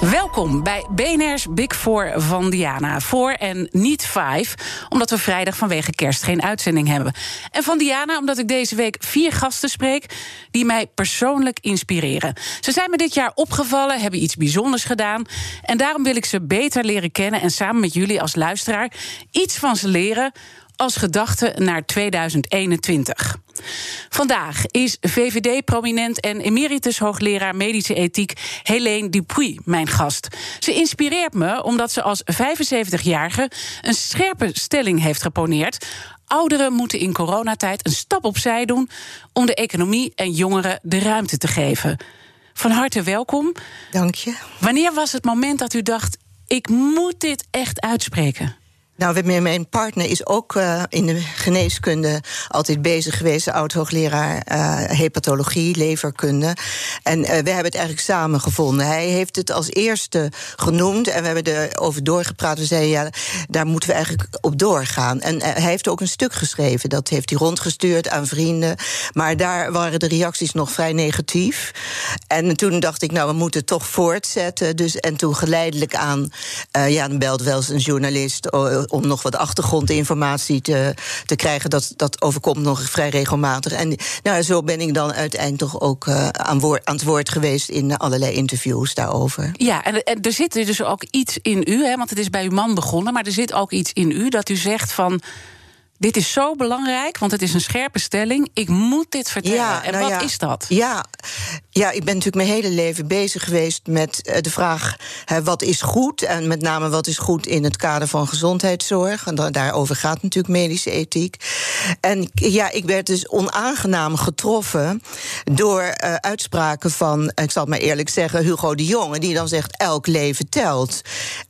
Welkom bij BNR's Big Four van Diana. Voor en niet vijf, omdat we vrijdag vanwege kerst geen uitzending hebben. En van Diana, omdat ik deze week vier gasten spreek die mij persoonlijk inspireren. Ze zijn me dit jaar opgevallen, hebben iets bijzonders gedaan. En daarom wil ik ze beter leren kennen en samen met jullie als luisteraar iets van ze leren als gedachte naar 2021. Vandaag is VVD-prominent en emeritus hoogleraar medische ethiek Helene Dupuy mijn gast. Ze inspireert me omdat ze als 75-jarige een scherpe stelling heeft geponeerd. Ouderen moeten in coronatijd een stap opzij doen om de economie en jongeren de ruimte te geven. Van harte welkom. Dank je. Wanneer was het moment dat u dacht: ik moet dit echt uitspreken? Nou, mijn partner is ook uh, in de geneeskunde altijd bezig geweest, oud-hoogleraar uh, hepatologie, leverkunde. En uh, we hebben het eigenlijk samen gevonden. Hij heeft het als eerste genoemd en we hebben erover doorgepraat. We zeiden, ja, daar moeten we eigenlijk op doorgaan. En hij heeft ook een stuk geschreven, dat heeft hij rondgestuurd aan vrienden. Maar daar waren de reacties nog vrij negatief. En toen dacht ik, nou, we moeten toch voortzetten. Dus, en toen geleidelijk aan, ja, dan belt wel eens een journalist om nog wat achtergrondinformatie te, te krijgen. Dat, dat overkomt nog vrij regelmatig. En nou, zo ben ik dan uiteindelijk toch ook uh, aan, woord, aan het woord geweest in allerlei interviews daarover. Ja, en, en er zit dus ook iets in u, hè, want het is bij uw man begonnen, maar er zit ook iets in u dat u zegt van. Dit is zo belangrijk, want het is een scherpe stelling. Ik moet dit vertellen. Ja, en nou wat ja, is dat? Ja, ja, ik ben natuurlijk mijn hele leven bezig geweest met eh, de vraag: hè, wat is goed? En met name wat is goed in het kader van gezondheidszorg. En daarover gaat natuurlijk medische ethiek. En ja, ik werd dus onaangenaam getroffen door uh, uitspraken van, ik zal het maar eerlijk zeggen, Hugo de Jonge, die dan zegt: elk leven telt.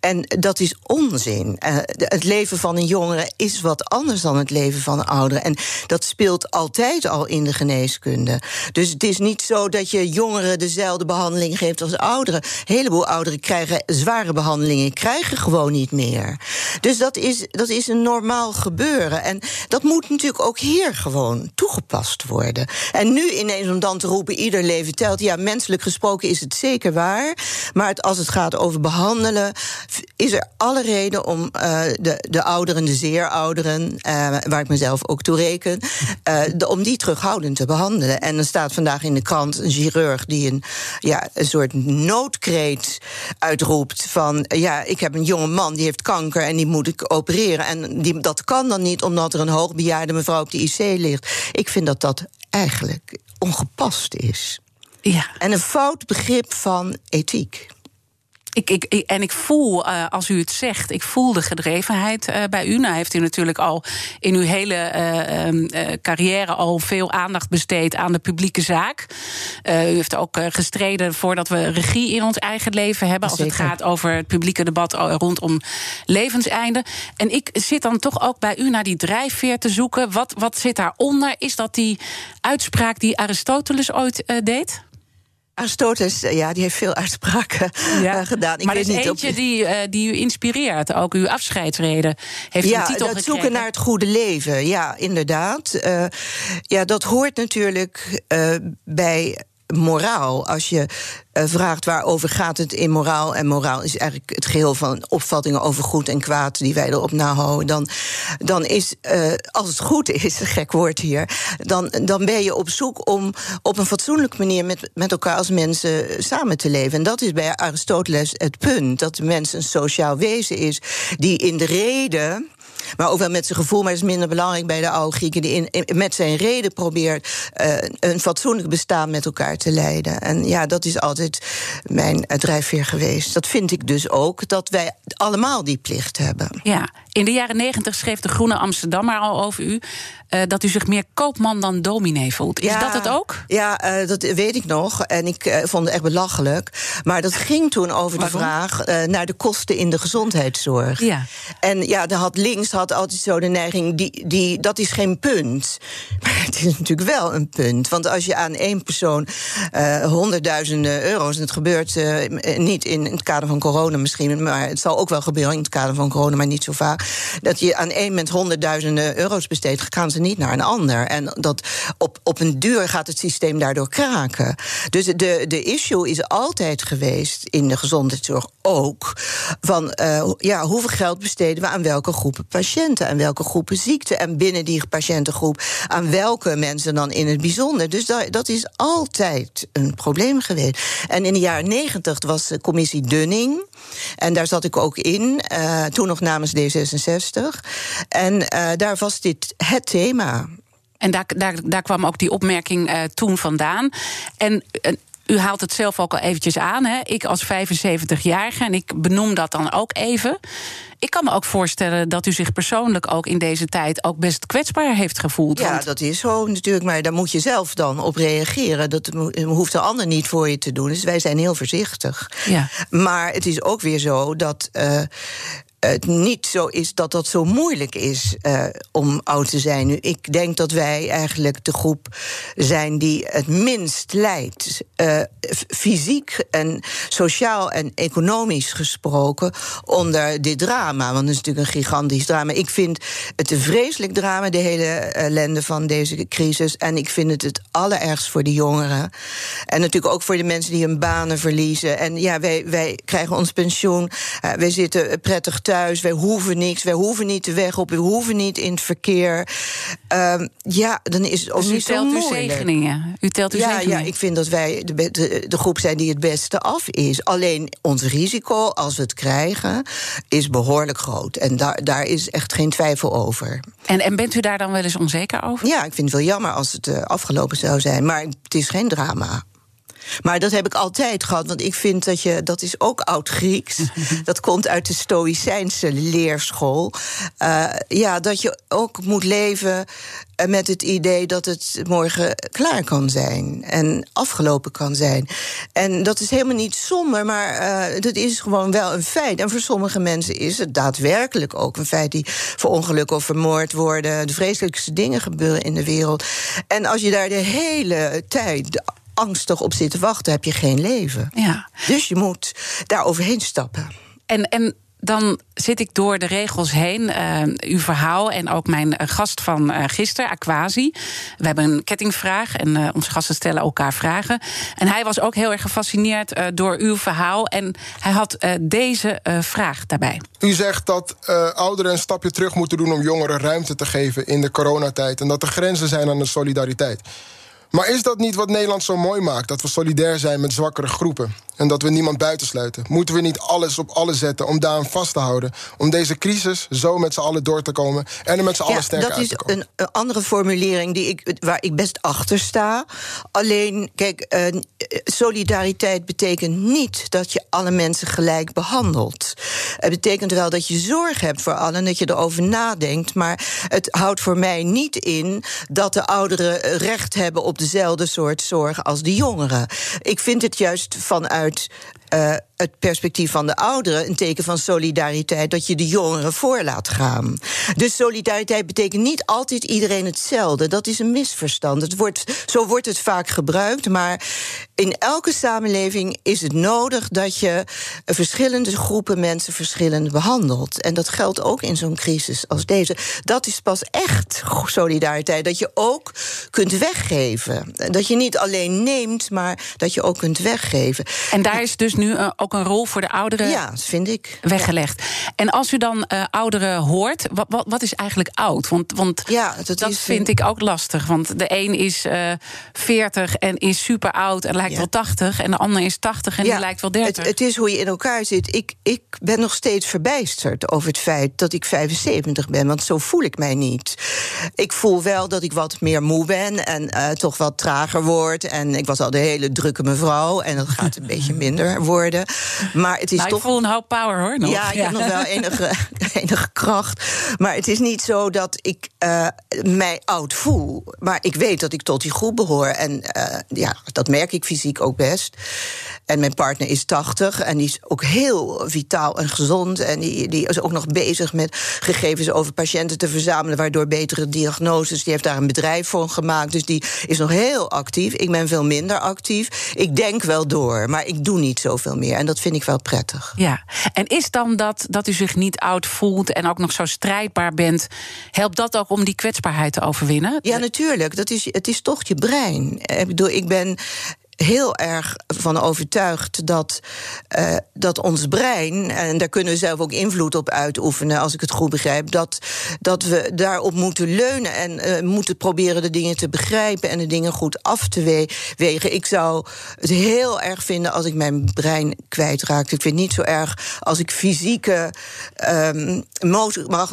En dat is onzin. Uh, het leven van een jongere is wat anders dan het leven van een oudere. En dat speelt altijd al in de geneeskunde. Dus het is niet zo dat je jongeren dezelfde behandeling geeft als ouderen. Een heleboel ouderen krijgen zware behandelingen, krijgen gewoon niet meer. Dus dat is, dat is een normaal gebeuren. En dat moet natuurlijk ook hier gewoon toegepast worden. En nu ineens om dan te roepen: ieder leven telt. Ja, menselijk gesproken is het zeker waar. Maar het, als het gaat over behandelen, is er alle reden om uh, de, de ouderen, de zeer ouderen, uh, waar ik mezelf ook toe reken, uh, de, om die terughoudend te behandelen. En er staat vandaag in de krant een chirurg die een, ja, een soort noodkreet uitroept van ja, ik heb een jonge man die heeft kanker en die moet ik opereren. En die, dat kan dan niet omdat er een hoogbejaarde mevrouw op de IC ligt. Ik vind dat dat eigenlijk ongepast is. Ja. En een fout begrip van ethiek. Ik, ik, en ik voel, uh, als u het zegt, ik voel de gedrevenheid uh, bij u. Nou heeft u natuurlijk al in uw hele uh, carrière al veel aandacht besteed aan de publieke zaak. u heeft ook gestreden voordat we regie in ons eigen leven hebben. Als Zeker. het gaat over het publieke debat rondom levenseinde. En ik zit dan toch ook bij u naar die drijfveer te zoeken. Wat, wat zit daaronder? Is dat die uitspraak die Aristoteles ooit deed? Aristoteles, ja, die heeft veel uitspraken ja. uh, gedaan. Ik maar weet er is niet eentje op... die, uh, die u inspireert. Ook uw afscheidsreden heeft ja, een titel dat gekregen. zoeken naar het goede leven. Ja, inderdaad. Uh, ja, dat hoort natuurlijk bij moraal. Als je uh, vraagt waarover gaat het in moraal. En moraal is eigenlijk het geheel van opvattingen over goed en kwaad die wij erop nahouden. Dan, dan is, uh, als het goed is, een gek woord hier. Dan, dan ben je op zoek om op een fatsoenlijke manier met, met elkaar als mensen samen te leven. En dat is bij Aristoteles het punt. Dat de mens een sociaal wezen is die in de reden maar ook wel met zijn gevoel. Maar dat is minder belangrijk bij de oude Grieken. Die in, met zijn reden probeert uh, een fatsoenlijk bestaan met elkaar te leiden. En ja, dat is altijd mijn drijfveer geweest. Dat vind ik dus ook, dat wij allemaal die plicht hebben. Ja, in de jaren negentig schreef de Groene Amsterdammer al over u. Uh, dat u zich meer koopman dan dominee voelt. Is dat het ook? Ja, uh, dat weet ik nog. En ik uh, vond het echt belachelijk. Maar dat ging toen over Waarom? de vraag naar de kosten in de gezondheidszorg. Ja. En ja, dan had links had altijd zo de neiging, die, die, dat is geen punt. Maar het is natuurlijk wel een punt. Want als je aan één persoon honderdduizenden euro's, en het gebeurt niet in het kader van corona misschien, maar het zal ook wel gebeuren in het kader van corona, maar niet zo vaak dat je aan één moment honderdduizenden euro's besteedt, gaan ze niet naar een ander. En dat op, op een duur gaat het systeem daardoor kraken. Dus de, de issue is altijd geweest in de gezondheidszorg ook. Van uh, ja, hoeveel geld besteden we aan welke groepen patiënten, aan welke groepen ziekten. En binnen die patiëntengroep aan welke mensen dan in het bijzonder. Dus dat, dat is altijd een probleem geweest. En in de jaren negentig was de commissie Dunning. En daar zat ik ook in, uh, toen nog namens D66. En uh, daar was dit het thema. En daar, daar, daar kwam ook die opmerking uh, toen vandaan. En u haalt het zelf ook al eventjes aan. Hè? Ik als 75-jarige, en ik benoem dat dan ook even. Ik kan me ook voorstellen dat u zich persoonlijk ook in deze tijd ook best kwetsbaar heeft gevoeld. Ja, dat is zo natuurlijk, maar daar moet je zelf dan op reageren. Dat hoeft de ander niet voor je te doen. Dus wij zijn heel voorzichtig. Ja. Maar het is ook weer zo dat. Uh, het niet zo is dat dat zo moeilijk is uh, om oud te zijn. Nu, ik denk dat wij eigenlijk de groep zijn die het minst lijdt. Uh, fysiek en sociaal en economisch gesproken onder dit drama. Want het is natuurlijk een gigantisch drama. Ik vind het een vreselijk drama, de hele ellende van deze crisis. En ik vind het het allerergst voor de jongeren. En natuurlijk ook voor de mensen die hun banen verliezen. En ja, wij, wij krijgen ons pensioen. Uh, wij zitten prettig thuis. Wij hoeven niks. Wij hoeven niet de weg op. We hoeven niet in het verkeer. Uh, ja, dan is het ook dus niet zo moeilijk. U telt uw zegeningen. U telt uw ja, zegeningen. Ja, ik vind dat wij de, de, de, groep zijn die het beste af is. Alleen ons risico, als we het krijgen, is behoorlijk groot. En daar, daar is echt geen twijfel over. En, en bent u daar dan wel eens onzeker over? Ja, ik vind het wel jammer als het uh, afgelopen zou zijn. Maar het is geen drama. Maar dat heb ik altijd gehad, want ik vind dat je, dat is ook oud-Grieks. dat komt uit de Stoïcijnse leerschool. Uh, ja, dat je ook moet leven met het idee dat het morgen klaar kan zijn en afgelopen kan zijn. En dat is helemaal niet somber, maar uh, dat is gewoon wel een feit. En voor sommige mensen is het daadwerkelijk ook een feit die voor ongeluk of vermoord worden. De vreselijkste dingen gebeuren in de wereld. En als je daar de hele tijd angstig op zit te wachten, heb je geen leven. Ja. Dus je moet daar overheen stappen. En, en dan zit ik door de regels heen. Uh, uw verhaal en ook mijn gast van uh, gisteren, Aquasi. We hebben een kettingvraag en uh, onze gasten stellen elkaar vragen. En hij was ook heel erg gefascineerd door uw verhaal. En hij had deze vraag daarbij. U zegt dat ouderen een stapje terug moeten doen om jongeren ruimte te geven in de coronatijd. En dat er grenzen zijn aan de solidariteit. Maar is dat niet wat Nederland zo mooi maakt? Dat we solidair zijn met zwakkere groepen. En dat we niemand buitensluiten. Moeten we niet alles op alles zetten om daaraan vast te houden? Om deze crisis zo met z'n allen door te komen. En er met z'n allen sterker uit te komen. Dat is een, een, andere formulering die ik, waar ik best achter sta. Alleen, kijk, uh, solidariteit betekent niet dat je alle mensen gelijk behandelt. Het betekent wel dat je zorg hebt voor allen. Dat je erover nadenkt. Maar het houdt voor mij niet in dat de ouderen recht hebben op dezelfde soort zorg als de jongeren. Ik vind het juist vanuit uh, het perspectief van de ouderen een teken van solidariteit dat je de jongeren voor laat gaan. Dus solidariteit betekent niet altijd iedereen hetzelfde. Dat is een misverstand. Het wordt, zo wordt het vaak gebruikt, maar in elke samenleving is het nodig dat je verschillende groepen mensen verschillend behandelt. En dat geldt ook in zo'n crisis als deze. Dat is pas echt solidariteit. Dat je ook kunt weggeven. Dat je niet alleen neemt, maar dat je ook kunt weggeven. En daar is dus nu uh, ook een rol voor de ouderen ja, dat vind ik. weggelegd. Ja. En als u dan uh, ouderen hoort, wat, wat, wat, is eigenlijk oud? Want, want ja, dat, dat is, vind ik ook lastig. Want de een is uh, 40 en is super oud en lijkt wel 80. En de ander is 80 en die lijkt wel 30. Het, het, is hoe je in elkaar zit. Ik, ik ben nog steeds verbijsterd over het feit dat ik 75 ben. Want zo voel ik mij niet. Ik voel wel dat ik wat meer moe ben en uh, toch wat trager word. En ik was al de hele drukke mevrouw. En dat gaat een beetje minder worden. Maar het is nou, toch. Ik voel een hoop power hoor. Nog. Ja, ik heb nog wel enige, enige kracht. Maar het is niet zo dat ik uh, mij oud voel. Maar ik weet dat ik tot die groep behoor. En uh, ja, dat merk ik fysiek ook best. En mijn partner is 80 en die is ook heel vitaal en gezond. En die, die is ook nog bezig met gegevens over patiënten te verzamelen, waardoor betere diagnoses. Die heeft daar een bedrijf voor gemaakt. Dus die is nog heel actief. Ik ben veel minder actief. Ik denk wel door, maar ik doe niet zoveel meer. En dat vind ik wel prettig. Ja, en is dan dat dat u zich niet oud voelt en ook nog zo strijdbaar bent, helpt dat ook om die kwetsbaarheid te overwinnen? Ja, natuurlijk. Dat is, het is toch je brein. Ik bedoel, ik ben heel erg van overtuigd dat, uh, dat ons brein, en daar kunnen we zelf ook invloed op uitoefenen, als ik het goed begrijp, dat, dat we daarop moeten leunen en uh, moeten proberen de dingen te begrijpen en de dingen goed af te wegen. Ik zou het heel erg vinden als ik mijn brein kwijtraakte. Ik vind niet zo erg als ik fysieke, um,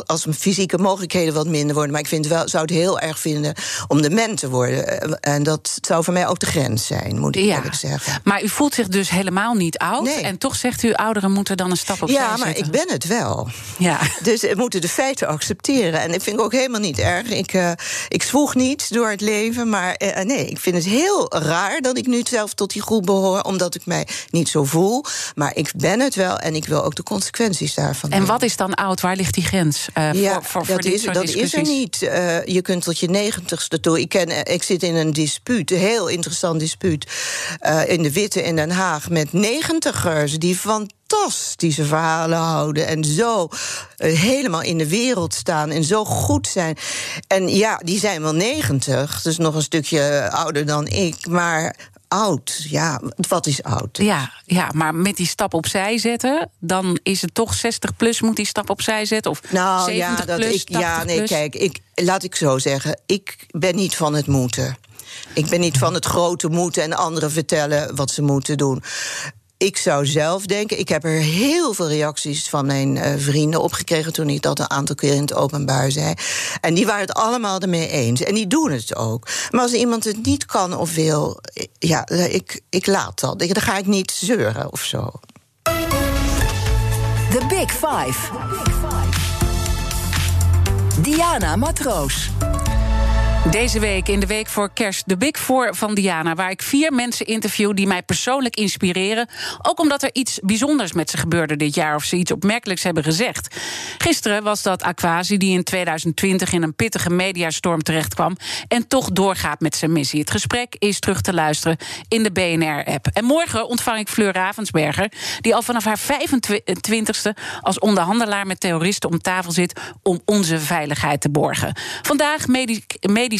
als fysieke mogelijkheden wat minder worden, maar ik vind wel, zou het heel erg vinden om dement te worden. En dat zou voor mij ook de grens zijn. Moet ik ja. zeggen. Maar u voelt zich dus helemaal niet oud. Nee. En toch zegt u, ouderen moeten dan een stap opzij Ja, maar zetten. ik ben het wel. Ja. Dus we moeten de feiten accepteren. En dat vind ik ook helemaal niet erg. Ik, uh, ik zwoeg niet door het leven. Maar uh, nee, ik vind het heel raar dat ik nu zelf tot die groep behoor. Omdat ik mij niet zo voel. Maar ik ben het wel en ik wil ook de consequenties daarvan. En wat is dan oud? Waar ligt die grens? Uh, ja, voor, voor, dat, voor is, dat is er niet. Je kunt tot je negentigste toe. Ik, ken, ik zit in een dispuut, een heel interessant dispuut. Uh, in de Witte in Den Haag met negentigers die fantastische verhalen houden en zo uh, helemaal in de wereld staan en zo goed zijn. En ja, die zijn wel negentig, dus nog een stukje ouder dan ik, maar oud. Ja, wat is oud? Ja, ja, maar met die stap opzij zetten, dan is het toch 60 plus moet die stap opzij zetten? Of nou 70 ja, dat plus, ik, ja, nee, plus? kijk, ik, laat ik zo zeggen, ik ben niet van het moeten. Ik ben niet van het grote moeten en anderen vertellen wat ze moeten doen. Ik zou zelf denken, ik heb er heel veel reacties van mijn uh, vrienden opgekregen toen ik dat een aantal keer in het openbaar zei. En die waren het allemaal ermee eens. En die doen het ook. Maar als iemand het niet kan of wil, ja, ik, ik laat dat. Ik, dan ga ik niet zeuren of zo. The Big Five. Diana Matroos. Deze week, in de week voor kerst, de Big Four van Diana... waar ik vier mensen interview die mij persoonlijk inspireren. Ook omdat er iets bijzonders met ze gebeurde dit jaar... of ze iets opmerkelijks hebben gezegd. Gisteren was dat Aquasi, die in 2020 in een pittige mediastorm terechtkwam... en toch doorgaat met zijn missie. Het gesprek is terug te luisteren in de BNR-app. En morgen ontvang ik Fleur Ravensberger... die al vanaf haar 25ste als onderhandelaar met terroristen om tafel zit... om onze veiligheid te borgen. Vandaag medisch,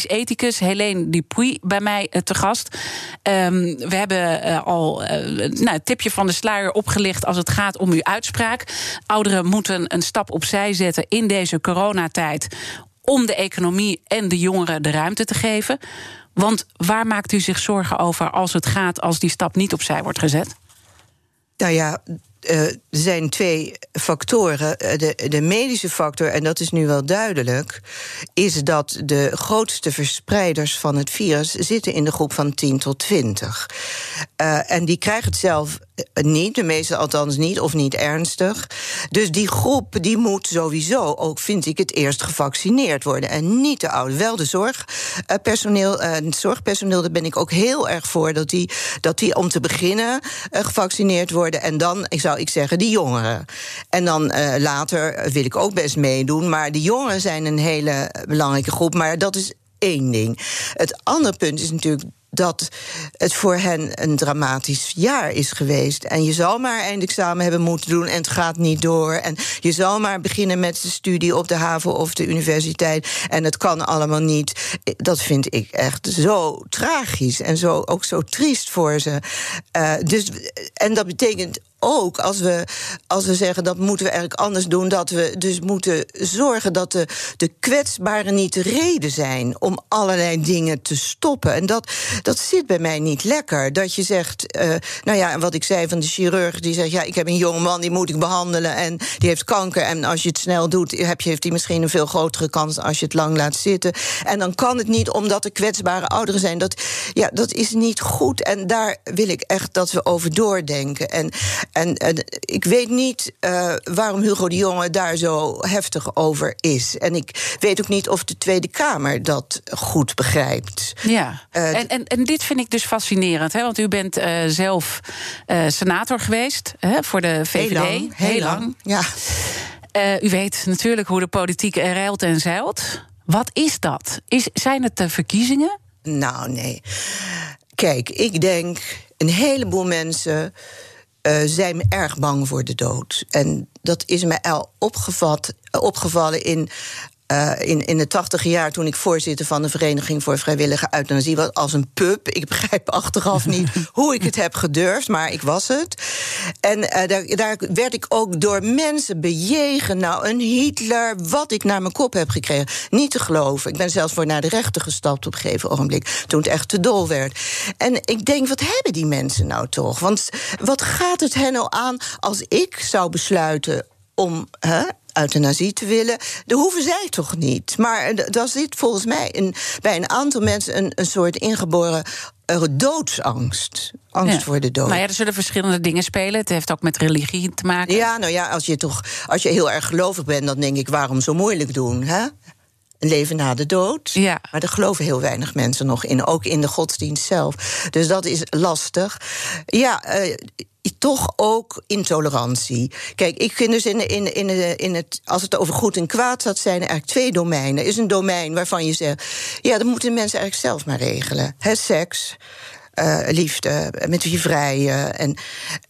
ethicus Helene Dupuy bij mij uh, te gast. Um, we hebben uh, al uh, nou, het tipje van de sluier opgelicht als het gaat om uw uitspraak. Ouderen moeten een stap opzij zetten in deze coronatijd om de economie en de jongeren de ruimte te geven. Want waar maakt u zich zorgen over als het gaat als die stap niet opzij wordt gezet? Nou ja, uh, er zijn twee factoren. De, de, medische factor, en dat is nu wel duidelijk, is dat de grootste verspreiders van het virus zitten in de groep van 10 tot 20. Uh, en die krijgen het zelf niet, de meeste althans niet, of niet ernstig. Dus die groep die moet sowieso ook, vind ik, het eerst gevaccineerd worden. En niet de ouderen. Wel de zorgpersoneel, uh, het zorgpersoneel, daar ben ik ook heel erg voor dat die, dat die om te beginnen gevaccineerd worden. En dan, ik zou ik zeggen, die jongeren. En dan later wil ik ook best meedoen. Maar de jongeren zijn een hele belangrijke groep. Maar dat is één ding. Het andere punt is natuurlijk dat het voor hen een dramatisch jaar is geweest. En je zou maar eindexamen hebben moeten doen en het gaat niet door. En je zou maar beginnen met de studie op de haven of de universiteit. En het kan allemaal niet. Dat vind ik echt zo tragisch en zo, ook zo triest voor ze. Uh, dus, en dat betekent ook als we, als we zeggen dat moeten we eigenlijk anders doen, dat we dus moeten zorgen dat de, de kwetsbaren niet de reden zijn om allerlei dingen te stoppen. En dat, dat zit bij mij niet lekker. Dat je zegt, uh, nou ja, en wat ik zei van de chirurg, die zegt: ja, ik heb een jonge man, die moet ik behandelen en die heeft kanker. En als je het snel doet, heb je, heeft hij misschien een veel grotere kans als je het lang laat zitten. En dan kan het niet omdat er kwetsbare ouderen zijn. Dat, ja, dat is niet goed. En daar wil ik echt dat we over doordenken. En, en, en ik weet niet uh, waarom Hugo de Jonge daar zo heftig over is. En ik weet ook niet of de Tweede Kamer dat goed begrijpt. Ja, uh, en, en, en dit vind ik dus fascinerend. Hè? Want u bent uh, zelf senator geweest hè, voor de VVD. Heel lang. Heel lang. Ja. u weet natuurlijk hoe de politiek rijlt en zeilt. Wat is dat? Is, zijn het de verkiezingen? Nou, nee. Kijk, ik denk een heleboel mensen uh, zijn erg bang voor de dood. En dat is mij al opgevat, opgevallen in uh, in, in de tachtige jaar, toen ik voorzitter van de Vereniging voor Vrijwillige Euthanasie was, als een pup. Ik begrijp achteraf niet hoe ik het heb gedurfd, maar ik was het. En uh, daar, daar werd ik ook door mensen bejegen. Nou, een Hitler, wat ik naar mijn kop heb gekregen. Niet te geloven. Ik ben zelfs voor naar de rechter gestapt op een gegeven ogenblik, toen het echt te dol werd. En ik denk, wat hebben die mensen nou toch? Want wat gaat het hen nou aan als ik zou besluiten om hè, euthanasie te willen. Dat hoeven zij toch niet. Maar daar zit volgens mij een, bij een aantal mensen een, een soort ingeboren uh, doodsangst. Angst voor de dood. Nou ja, er zullen verschillende dingen spelen. Het heeft ook met religie te maken. Ja, nou ja, als je toch als je heel erg gelovig bent, dan denk ik, waarom zo moeilijk doen? Hè? Een leven na de dood. Ja. Maar daar geloven heel weinig mensen nog in, ook in de godsdienst zelf. Dus dat is lastig. Ja, uh, toch ook intolerantie. Kijk, ik vind dus in, in, in, in het, als het over goed en kwaad gaat, zijn er eigenlijk twee domeinen. Er is een domein waarvan je zegt, ja, dat moeten mensen eigenlijk zelf maar regelen. He, seks, uh, liefde, met wie vrijen en,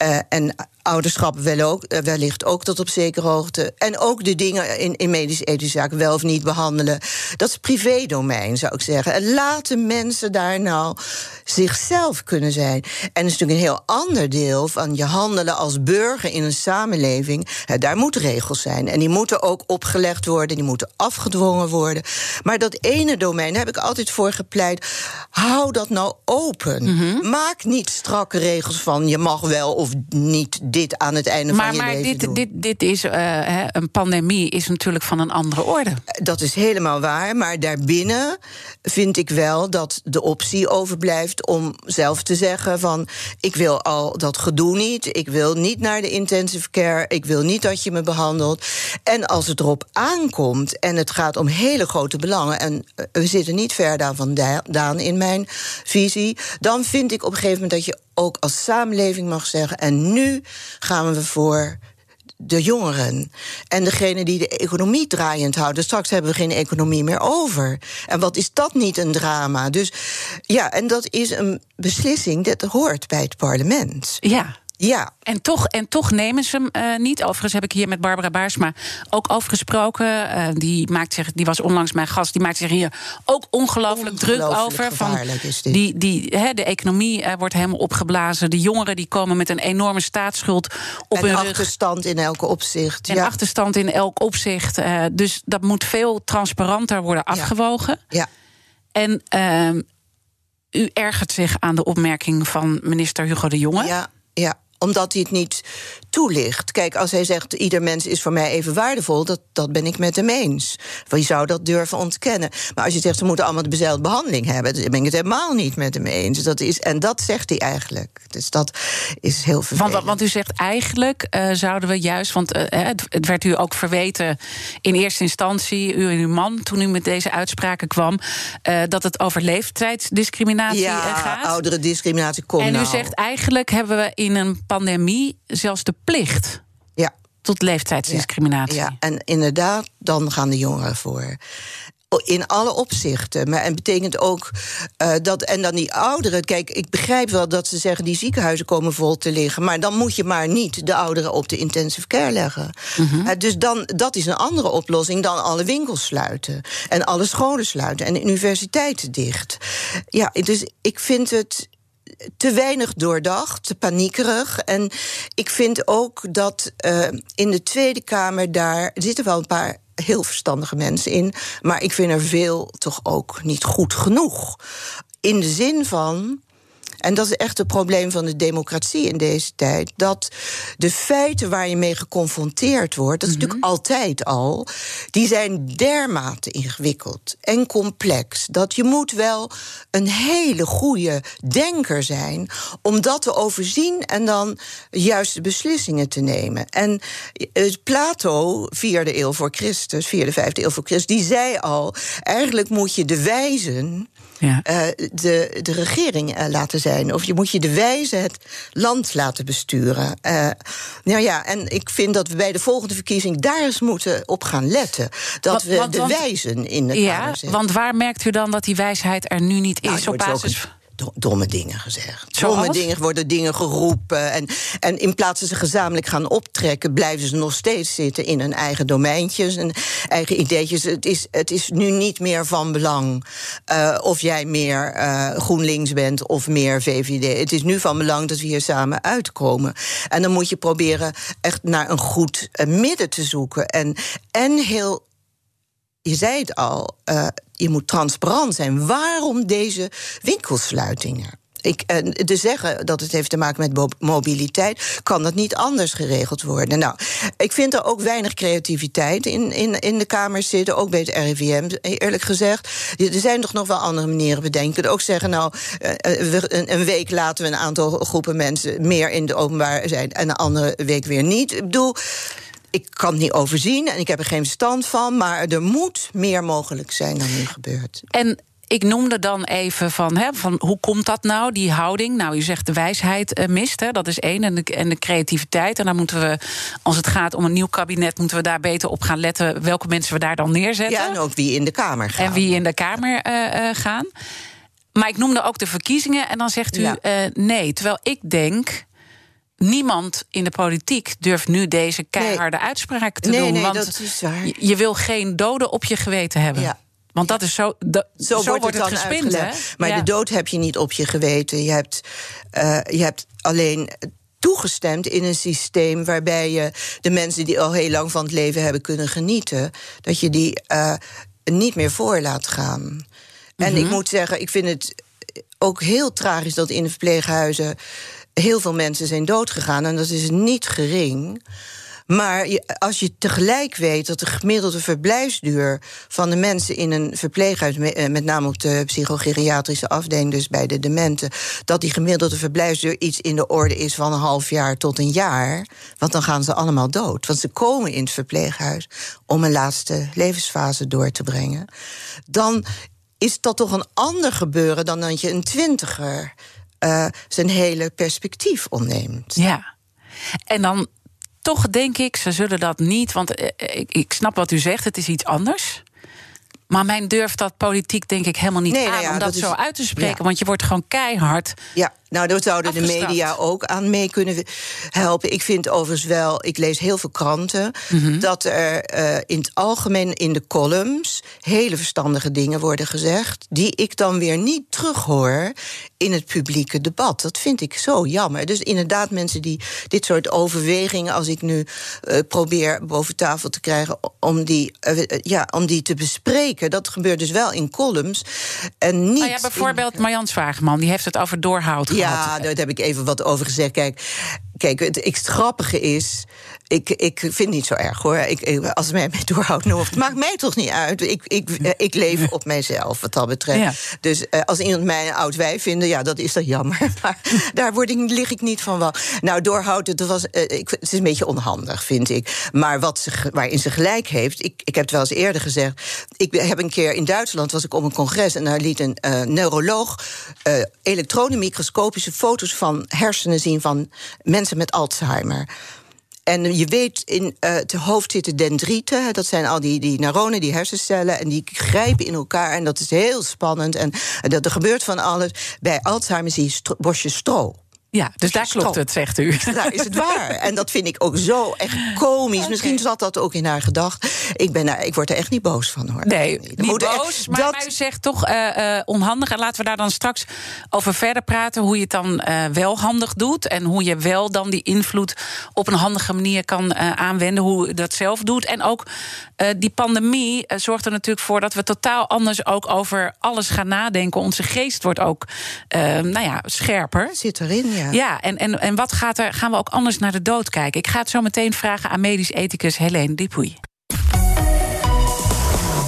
uh, en ouderschap wel ook, eh, wellicht ook tot op zekere hoogte. En ook de dingen in, in medisch-ethische zaken wel of niet behandelen. Dat is privédomein, zou ik zeggen. En laten mensen daar nou zichzelf kunnen zijn. En dat is natuurlijk een heel ander deel van je handelen als burger in een samenleving. Daar moeten regels zijn. En die moeten ook opgelegd worden, die moeten afgedwongen worden. Maar dat ene domein, daar heb ik altijd voor gepleit. Hou dat nou open. Mm -hmm. Maak niet strakke regels van je mag wel of niet dit aan het einde maar, van je maar leven dit, doen. dit, dit is uh, een pandemie is natuurlijk van een andere orde. Dat is helemaal waar, maar daarbinnen vind ik wel dat de optie overblijft om zelf te zeggen van ik wil al dat gedoe niet, ik wil niet naar de intensive care, ik wil niet dat je me behandelt. En als het erop aankomt en het gaat om hele grote belangen en uh, we zitten niet ver daar vandaan in mijn visie, dan vind ik op een gegeven moment dat je ook als samenleving mag zeggen en nu gaan we voor de jongeren. En degene die de economie draaiend houden. Straks hebben we geen economie meer over. En wat is dat niet een drama? Dus ja, en dat is een beslissing dat hoort bij het parlement. Ja. Ja. En toch, en toch nemen ze hem uh, niet. Overigens heb ik hier met Barbara Baarsma ook over gesproken. Uh, die, maakt zich, die was onlangs mijn gast. Die maakt zich hier ook ongelooflijk druk over. Van die, die, de economie uh, wordt helemaal opgeblazen. De jongeren die komen met een enorme staatsschuld op en hun achterstand in elk opzicht. En ja. achterstand in elk opzicht. dus dat moet veel transparanter worden afgewogen. Ja. En ehm, u ergert zich aan de opmerking van minister Hugo de Jonge. Ja, ja omdat hij het niet toelicht. Kijk, als hij zegt: ieder mens is voor mij even waardevol, dat, dat ben ik met hem eens. Wie zou dat durven ontkennen? Maar als je zegt ze moeten allemaal dezelfde behandeling hebben, dan ben ik het helemaal niet met hem eens. Dat is, en dat zegt hij eigenlijk. Dus dat is heel vervelend. Want, want u zegt eigenlijk uh, zouden we juist, want uh, het, het, werd u ook verweten in eerste instantie, u en uw man, toen u met deze uitspraken kwam, uh, dat het over leeftijdsdiscriminatie ja, gaat. oudere discriminatie komt. En u nou. zegt eigenlijk hebben we in een pandemie zelfs de plicht ja. tot leeftijdsdiscriminatie. Ja, ja, en inderdaad, dan gaan de jongeren voor. In alle opzichten. Maar en betekent ook uh, dat. En dan die ouderen. Kijk, ik begrijp wel dat ze zeggen die ziekenhuizen komen vol te liggen. Maar dan moet je maar niet de ouderen op de intensive care leggen. Uh, dus dan, dat is een andere oplossing dan alle winkels sluiten. En alle scholen sluiten. En universiteiten dicht. Ja, dus ik vind het te weinig doordacht, te paniekerig. En ik vind ook dat uh, in de Tweede Kamer daar zitten wel een paar heel verstandige mensen in, maar ik vind er veel toch ook niet goed genoeg. In de zin van en dat is echt het probleem van de democratie in deze tijd. Dat de feiten waar je mee geconfronteerd wordt, dat is natuurlijk mhm. altijd al, die zijn dermate ingewikkeld en complex. Dat je moet wel een hele goede denker zijn om dat te overzien en dan juiste beslissingen te nemen. En uh, Plato, vierde eeuw voor Christus, vierde, vijfde eeuw voor Christus, die zei al: eigenlijk moet je de wijzen ja. uh, de, de regering uh, laten zijn. Of je moet je de wijze het land laten besturen. Uh, nou ja, en ik vind dat we bij de volgende verkiezing daar eens moeten op gaan letten. Dat we de wijzen in het Ja, want waar merkt u dan dat die wijsheid er nu niet nou, is? op basis domme dingen gezegd. Domme dingen worden dingen geroepen. En, en in plaats dat ze gezamenlijk gaan optrekken, blijven ze nog steeds zitten in hun eigen domeintjes en eigen ideetjes. Het is, het is nu niet meer van belang uh, of jij meer uh, GroenLinks bent of meer VVD. Het is nu van belang dat we hier samen uitkomen. En dan moet je proberen echt naar een goed uh, midden te zoeken. En, en heel je zei het al, uh, je moet transparant zijn. Waarom deze winkelsluitingen? Ik, en te zeggen dat het heeft te maken met mobiliteit, kan dat niet anders geregeld worden. Nou, ik vind er ook weinig creativiteit in, in, in de Kamer zitten, ook bij het RIVM, eerlijk gezegd. Er zijn toch nog wel andere manieren bedenken. Ook zeggen, nou, eh, een, een week laten we een aantal groepen mensen meer in de openbaar zijn en een andere week weer niet. Ik bedoel ik kan het niet overzien en ik heb er geen stand van, maar er moet meer mogelijk zijn dan nu gebeurt. En ik noemde dan even van, hè, van hoe komt dat nou, die houding? Nou, u zegt de wijsheid uh, mist, hè, dat is één, en de, en de creativiteit. En dan moeten we, als het gaat om een nieuw kabinet, moeten we daar beter op gaan letten welke mensen we daar dan neerzetten. Ja, en ook wie in de Kamer gaan. En wie in de Kamer uh, uh, gaan. Maar ik noemde ook de verkiezingen en dan zegt u ja. nee. Terwijl ik denk niemand in de politiek durft nu deze keiharde nee. uitspraak te nee, doen. Nee, want dat is waar. Je, wil geen doden op je geweten hebben. Ja. Want dat is zo. De, zo, zo, wordt, wordt het, het gespind, hè? Maar ja. de dood heb je niet op je geweten. Je hebt, uh, je hebt alleen toegestemd in een systeem waarbij je de mensen die al heel lang van het leven hebben kunnen genieten, dat je die uh, niet meer voor laat gaan. Mm -hmm. En ik moet zeggen, ik vind het ook heel tragisch dat in de verpleeghuizen heel veel mensen zijn doodgegaan en dat is niet gering. Maar als je tegelijk weet dat de gemiddelde verblijfsduur van de mensen in een verpleeghuis, eh, met name op de psychogeriatrische afdeling, dus bij de dementen, dat die gemiddelde verblijfsduur iets in de orde is van een half jaar tot een jaar. Want dan gaan ze allemaal dood. Want ze komen in het verpleeghuis om een laatste levensfase door te brengen. Dan is dat toch een ander gebeuren dan dat je een twintiger uh, zijn hele perspectief ontneemt. Ja. En dan toch denk ik, ze zullen dat niet. Want uh, ik, ik snap wat u zegt, het is iets anders. Maar men durft dat politiek denk ik helemaal niet nee, aan nou ja, om dat, dat is, zo uit te spreken. Ja. Want je wordt gewoon keihard. Ja, nou, daar zouden de media ook aan mee kunnen helpen. Ik vind overigens wel, ik lees heel veel kranten, mm -hmm. dat er uh, in het algemeen in de columns hele verstandige dingen worden gezegd, die ik dan weer niet terughoor in het publieke debat. Dat vind ik zo jammer. Dus inderdaad, mensen die dit soort overwegingen, als ik nu uh, probeer boven tafel te krijgen om die, uh, ja, om die te bespreken, dat gebeurt dus wel in columns. En niet. Nou ja, bijvoorbeeld Marjan Zwageman, die heeft het over doorhoud gehad. Ja, daar heb ik even wat over gezegd. Kijk, kijk het, het grappige is ik, ik vind het niet zo erg hoor. Ik, als het mij mee doorhoudt, nou, het maakt mij toch niet uit. Ik, ik, ik leef op mijzelf wat dat betreft. Ja. Dus uh, als iemand mij een oud wijf vindt, ja, dat is dat jammer. Maar daar word ik, lig ik niet van wel. Nou, doorhouden, dat was, uh, ik, het is een beetje onhandig, vind ik. Maar wat ze, waarin ze gelijk heeft, ik, ik heb het wel eens eerder gezegd. Ik heb een keer in Duitsland was ik op een congres en daar liet een uh, neuroloog elektronenmicroscopische foto's van hersenen zien van mensen met Alzheimer. En je weet, in uh, het hoofd zitten dendrieten. Dat zijn al die, die neuronen, die hersencellen. En die grijpen in elkaar. En dat is heel spannend. En, en dat er gebeurt van alles. Bij Alzheimer zie je stro bosje stro. Ja, dus daar klopt het, zegt u. Daar is het waar. En dat vind ik ook zo echt komisch. Misschien zat dat ook in haar gedacht. Ik, ben daar, ik word er echt niet boos van hoor. Nee, niet boos, maar, dat... u zegt toch uh, uh, onhandig. En laten we daar dan straks over verder praten. Hoe je het dan uh, wel handig doet. En hoe je wel dan die invloed op een handige manier kan aanwenden. Hoe je dat zelf doet. En ook die pandemie zorgt er natuurlijk voor dat we totaal anders ook over alles gaan nadenken. Onze geest wordt ook nou ja, scherper. Zit erin, ja. Ja, en, en, en wat gaat er? Gaan we ook anders naar de dood kijken? Ik ga het zo meteen vragen aan medisch ethicus Helene Dupuy.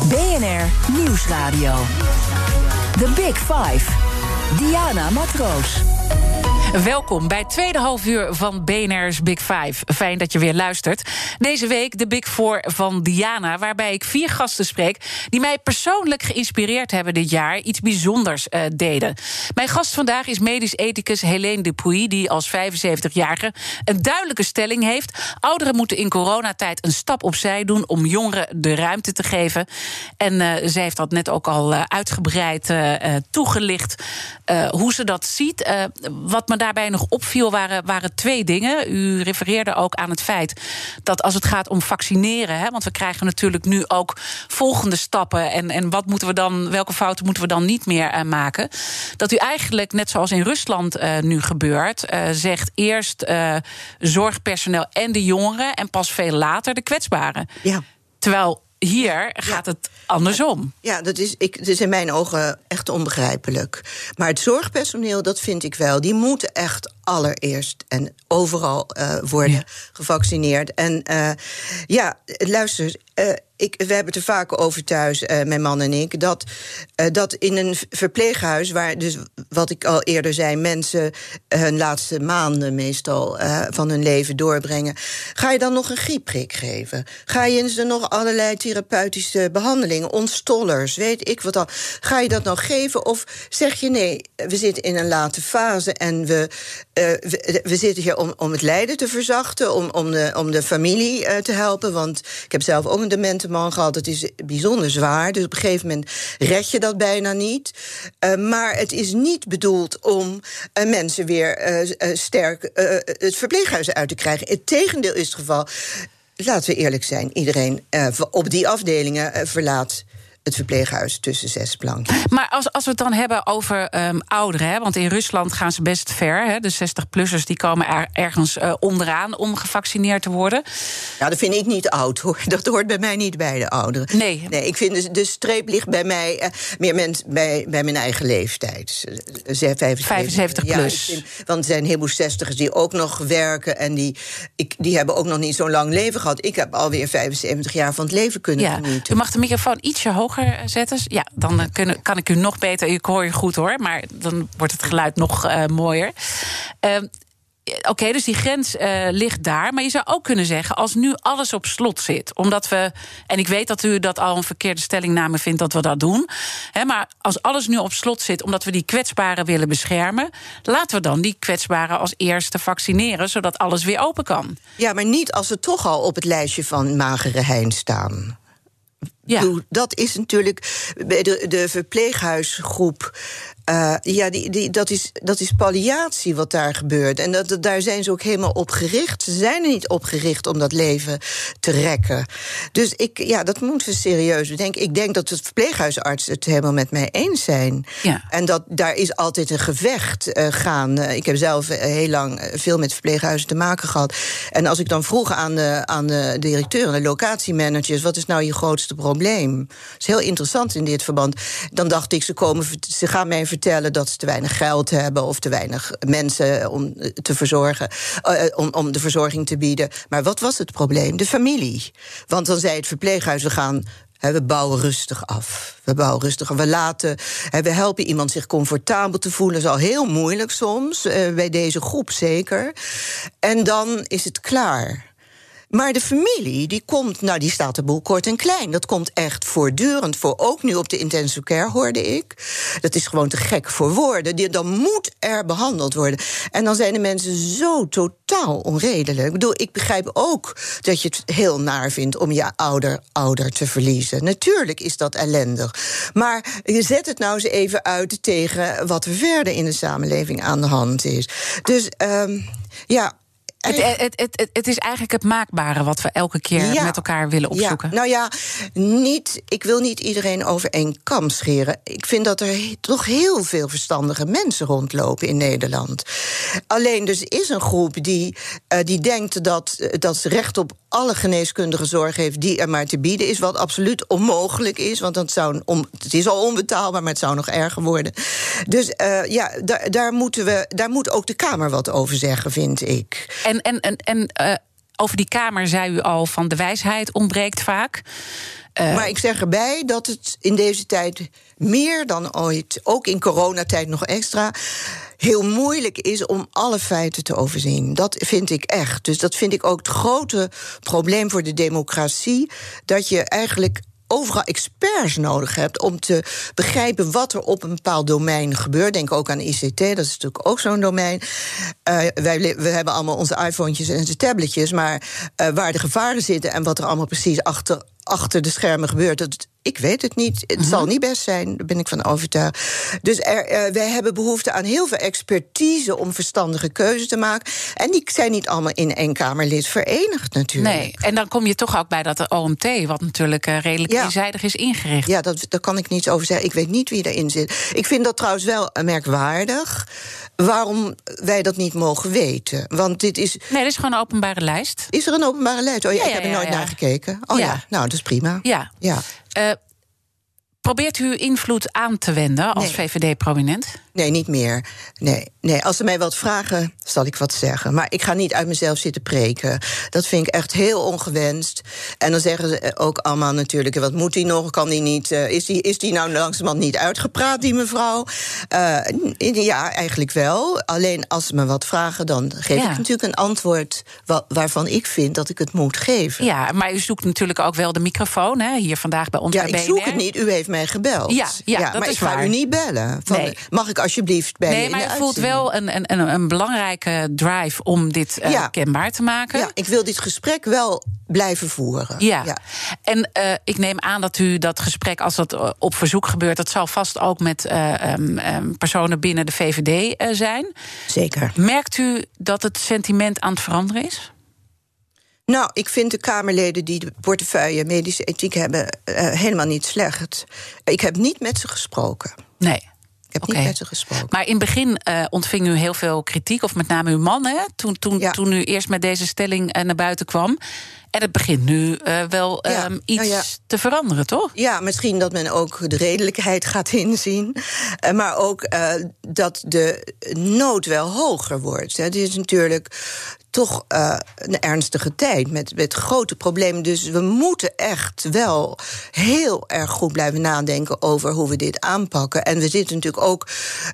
BNR Nieuwsradio. The Big Five. Diana Matroos. Welkom bij het tweede half uur van BNR's Big Five. Fijn dat je weer luistert. Deze week de Big Four van Diana, waarbij ik vier gasten spreek... die mij persoonlijk geïnspireerd hebben dit jaar, iets bijzonders uh, deden. Mijn gast vandaag is medisch ethicus Helene Dupuy... die als 75-jarige een duidelijke stelling heeft. Ouderen moeten in coronatijd een stap opzij doen... om jongeren de ruimte te geven. En uh, zij heeft dat net ook al uh, uitgebreid toegelicht... hoe ze dat ziet. wat me daarbij nog opviel waren, waren twee dingen. U refereerde ook aan het feit dat als het gaat om vaccineren, hè, want we krijgen natuurlijk nu ook volgende stappen. En, en wat moeten we dan, welke fouten moeten we dan niet meer uh, maken? Dat u eigenlijk, net zoals in Rusland uh, nu gebeurt, uh, zegt eerst zorgpersoneel en de jongeren en pas veel later de kwetsbaren. Ja. Terwijl hier gaat het andersom. Ja, dat is, ik, dat is in mijn ogen echt onbegrijpelijk. Maar het zorgpersoneel, dat vind ik wel. Die moeten echt allereerst en overal uh, worden ja. gevaccineerd. En uh, ja, luister, uh, ik, we hebben het er vaak over thuis, uh, mijn man en ik, dat, uh, dat in een verpleeghuis, waar dus wat ik al eerder zei, mensen hun laatste maanden meestal van hun leven doorbrengen, ga je dan nog een griepprik geven? Ga je ze nog allerlei therapeutische behandelingen, ontstollers, weet ik wat al? Ga je dat nou geven? Of zeg je nee, we zitten in een late fase en we, we, we, zitten hier om, om het lijden te verzachten, om, om, de, om de familie te helpen? Want ik heb zelf ook een demente man gehad. Het is bijzonder zwaar. Dus op een gegeven moment red je dat bijna niet. Uh, maar het is niet bedoeld om uh, mensen weer uh, sterk het verpleeghuis uit te krijgen. Het tegendeel is het geval. Laten we eerlijk zijn, iedereen op die afdelingen verlaat het verpleeghuis tussen zes planken. Maar als, als we het dan hebben over um, ouderen, hè, want in Rusland gaan ze best ver. Hè, de 60-plussers die komen er, ergens uh, onderaan om gevaccineerd te worden. Ja, dat vind ik niet oud hoor. Dat hoort bij mij niet bij de ouderen. Nee. nee ik vind de, de streep ligt bij mij uh, meer mens, bij, bij mijn eigen leeftijd. 75, 75 plus. Ja, vind, want er zijn een heleboel zestigers die ook nog werken. En die, ik, die hebben ook nog niet zo'n lang leven gehad. Ik heb alweer 75 jaar van het leven kunnen ja. genieten. U mag de microfoon ietsje hoger zetten. Ja, dan kunnen, kan ik u nog beter. Ik hoor je goed hoor, maar dan wordt het geluid nog uh, mooier. Uh, Oké, okay, dus die grens ligt daar. Maar je zou ook kunnen zeggen, als nu alles op slot zit, omdat we. En ik weet dat u dat al een verkeerde stellingname vindt dat we dat doen. Hè, maar als alles nu op slot zit, omdat we die kwetsbaren willen beschermen, laten we dan die kwetsbaren als eerste vaccineren, zodat alles weer open kan. Ja, maar niet als ze toch al op het lijstje van magere hein staan. Ja. Dat is natuurlijk bij de, de verpleeghuisgroep. Uh, ja, die, die, dat, is, dat is palliatie wat daar gebeurt. En dat, dat, daar zijn ze ook helemaal op gericht. Ze zijn er niet op gericht om dat leven te rekken. Dus ik, ja, dat moeten we serieus bedenken. Ik denk dat de verpleeghuisartsen het helemaal met mij eens zijn. Ja. En dat daar is altijd een gevecht uh, gaan. Uh, ik heb zelf heel lang veel met verpleeghuizen te maken gehad. En als ik dan vroeg aan de, aan de directeur en de locatiemanagers: wat is nou je grootste probleem? Dat is heel interessant in dit verband. Dan dacht ik, ze, komen, ze gaan mij vertellen dat ze te weinig geld hebben of te weinig mensen om te verzorgen, uh, om, om de verzorging te bieden. Maar wat was het probleem? De familie. Want dan zei het verpleeghuis: we gaan we bouwen rustig af. We bouwen rustig af. We laten, we helpen iemand zich comfortabel te voelen. Dat is al heel moeilijk soms, bij deze groep zeker. En dan is het klaar. Maar de familie, die komt, nou, die staat de boel kort en klein. Dat komt echt voortdurend voor. Ook nu op de intensive care hoorde ik. Dat is gewoon te gek voor woorden. Die, dan moet er behandeld worden. En dan zijn de mensen zo totaal onredelijk. Ik bedoel, ik begrijp ook dat je het heel naar vindt om je ouder, ouder te verliezen. Natuurlijk is dat ellendig. Maar je zet het nou eens even uit tegen wat er verder in de samenleving aan de hand is. Dus um, ja. Het, het, het, het, is eigenlijk het maakbare wat we elke keer Ja. met elkaar willen opzoeken. Ja, nou ja, niet, ik wil niet iedereen over één kam scheren. Ik vind dat er toch heel veel verstandige mensen rondlopen in Nederland. Alleen dus is een groep die, eh, die denkt dat, eh, dat ze recht op alle geneeskundige zorg heeft die er maar te bieden is. Wat absoluut onmogelijk is. Want dat zou on- het is al onbetaalbaar, maar het zou nog erger worden. Dus eh, ja, daar, daar, moeten we, daar moet ook de Kamer wat over zeggen, vind ik. En, en, en, en eh, over die Kamer zei u al van de wijsheid ontbreekt vaak. Eh, Maar ik zeg erbij dat het in deze tijd meer dan ooit, ook in coronatijd nog extra, heel moeilijk is om alle feiten te overzien. Dat vind ik echt. Dus dat vind ik ook het grote probleem voor de democratie. Dat je eigenlijk overal experts nodig hebt om te begrijpen wat er op een bepaald domein gebeurt. Denk ook aan ICT, dat is natuurlijk ook zo'n domein. Eh, wij, we hebben allemaal onze iPhones en onze tabletjes, maar eh, waar de gevaren zitten en wat er allemaal precies achter, achter de schermen gebeurt, dat, ik weet het niet. Het zal niet best zijn, daar ben ik van overtuigd. Dus er, eh, wij hebben behoefte aan heel veel expertise om verstandige keuzes te maken. En die zijn niet allemaal in één Kamerlid verenigd, natuurlijk. nee, en dan kom je toch ook bij dat OMT, wat natuurlijk eh, redelijk Ja. eenzijdig is ingericht. Ja, dat, daar kan ik niets over zeggen. Ik weet niet wie erin zit. Ik vind dat trouwens wel eh, merkwaardig. Waarom wij dat niet mogen weten. Want dit is. Nee, dat is gewoon een openbare lijst. Is er een openbare lijst? Oh ja, Ja, ik heb er nooit naar gekeken. Oh ja. Ja. nou, dat is prima. Ja. Ja. Eh, probeert u invloed aan te wenden als Nee. VVD-prominent? Nee, niet meer. Nee, nee, als ze mij wat vragen, zal ik wat zeggen. Maar ik ga niet uit mezelf zitten preken. Dat vind ik echt heel ongewenst. En dan zeggen ze ook allemaal natuurlijk... wat moet die nog, kan die niet... eh, is, die, is die nou langzamerhand niet uitgepraat, die mevrouw? Eh, ja, eigenlijk wel. Alleen als ze me wat vragen, dan geef Ja. ik natuurlijk een antwoord... wa- waarvan ik vind dat ik het moet geven. Ja, maar u zoekt natuurlijk ook wel de microfoon, hè, hier vandaag bij ons Ja, bij ik zoek het niet. U heeft mij gebeld. Ja, ja, dat maar is ik ga waar. u niet bellen. Van, Nee. Mag ik alsjeblieft bij Nee, maar u voelt wel een, een, een, belangrijke drive om dit eh, Ja. kenbaar te maken. Ja, ik wil dit gesprek wel blijven voeren. Ja. En eh, ik neem aan dat u dat gesprek, als dat eh, op verzoek gebeurt, dat zal vast ook met eh, ehm, ehm, personen binnen de VVD zijn. Zeker. Merkt u dat het sentiment aan het veranderen is? Nou, ik vind de Kamerleden die de portefeuille medische ethiek hebben helemaal niet slecht. Ik heb niet met ze gesproken. Nee. Heb Oké. niet met ze gesproken. Maar in het begin eh, ontving u heel veel kritiek, of met name uw man, hè, toen, toen, Ja. toen u eerst met deze stelling eh, naar buiten kwam. En het begint nu eh, wel Ja, ehm, iets nou ja. te veranderen, toch? Ja, misschien dat men ook de redelijkheid gaat inzien. Maar ook dat de nood wel hoger wordt. Het is natuurlijk toch eh, een ernstige tijd met, met grote problemen. Dus we moeten echt wel heel erg goed blijven nadenken over hoe we dit aanpakken. En we zitten natuurlijk ook